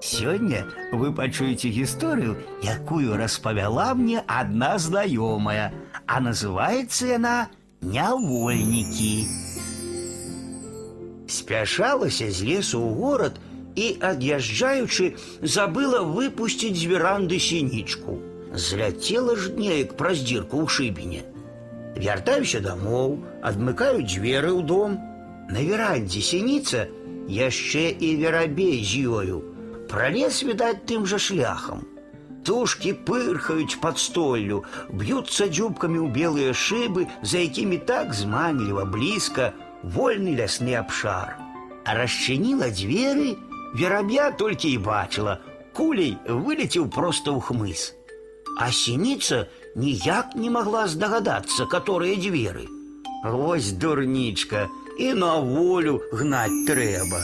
Сёння вы пачуеце гісторыю, якую распавяла мне адна знаёмая, а называецца яна нявольнікі. Спяшалася з лесу ў горад і, ад'язджаючы, забыла выпусціць з веранды сінічку. Зляцела ж неяк праз дзірку ў шыбіне. Вяртаюся дамоў, адмыкаю дзверы ў дом. На верандзе сініца яшчэ і верабей з ёю. Пралез, відаць, тым жа шляхам. Тушкі пырхаюць пад столлю, б'юцца дзюбкамі ў белыя шыбы, за якімі так зманліва блізка вольны лясны абшар. А расчыніла дзверы, вераб'я толькі і бачыла, кулей вылецеў проста ў хмыз. А сініца ніяк не магла здагадацца, каторыя дзверы. Вось дурнічка, і на волю гнаць трэба.